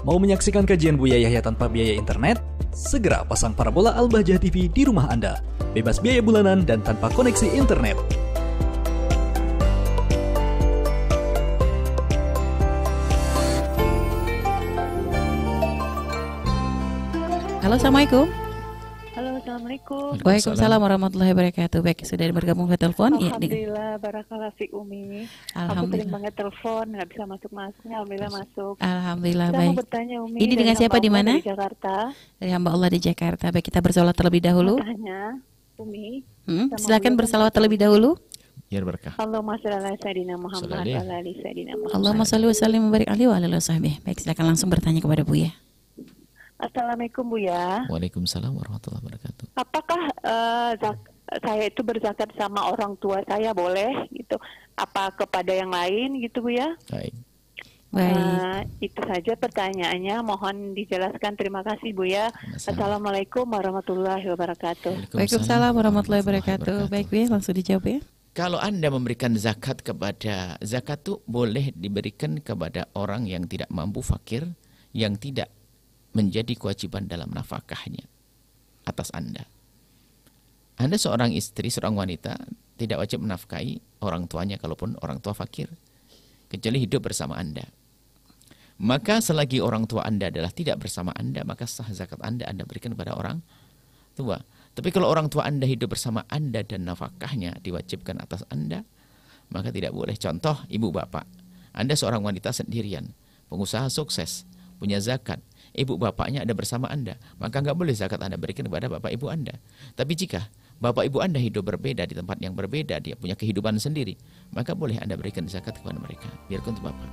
Mau menyaksikan kajian Buya Yahya tanpa biaya internet? Segera pasang parabola Al-Bahjah TV di rumah Anda. Bebas biaya bulanan dan tanpa koneksi internet. Halo, Assalamualaikum. Halo, Assalamualaikum. Waalaikumsalam warahmatullahi wabarakatuh. Baik, sudah bergabung ke telepon. Iya, Alhamdulillah, barakallah fi umi. Aku sering Alhamdulillah. banget telepon, nggak bisa masuk-masuknya. Alhamdulillah masuk. Alhamdulillah Saya mau baik. bertanya Umi. Ini dengan siapa di mana? Di Jakarta. Dari hamba Allah di Jakarta. Baik, kita bersolat terlebih dahulu. Mau tanya, Umi. Hmm, silakan bersalawat terlebih dahulu. Ya berkah. Allahumma sholli ala Sayyidina Muhammad wa ala ali Sayyidina Muhammad. Allahumma sholli wa sallim wa barik alaihi wa alihi. Baik, silakan langsung bertanya kepada Buya. Assalamualaikum Bu ya. Waalaikumsalam warahmatullahi wabarakatuh. Apakah zak- saya itu berzakat sama orang tua saya boleh gitu? Apa kepada yang lain gitu Bu ya? Baik. Baik. Eh, itu saja pertanyaannya. Mohon dijelaskan. Terima kasih Bu ya. Assalamualaikum warahmatullahi wabarakatuh. Waalaikumsalam warahmatullahi wabarakatuh. Baik, Buya, langsung dijawab ya. Kalau Anda memberikan zakat kepada zakat itu boleh diberikan kepada orang yang tidak mampu fakir yang tidak menjadi kewajiban dalam nafkahnya atas Anda. Anda seorang istri, seorang wanita tidak wajib menafkahi orang tuanya kalaupun orang tua fakir kecuali hidup bersama Anda. Maka selagi orang tua Anda adalah tidak bersama Anda, maka sah zakat Anda Anda berikan kepada orang tua. Tapi kalau orang tua Anda hidup bersama Anda dan nafkahnya diwajibkan atas Anda, maka tidak boleh. Contoh ibu bapak. Anda seorang wanita sendirian, pengusaha sukses, punya zakat. Ibu bapaknya ada bersama Anda, maka nggak boleh zakat Anda berikan kepada bapak ibu Anda. Tapi jika bapak ibu Anda hidup berbeda di tempat yang berbeda, dia punya kehidupan sendiri, maka boleh Anda berikan zakat kepada mereka. Biarkan untuk bapak.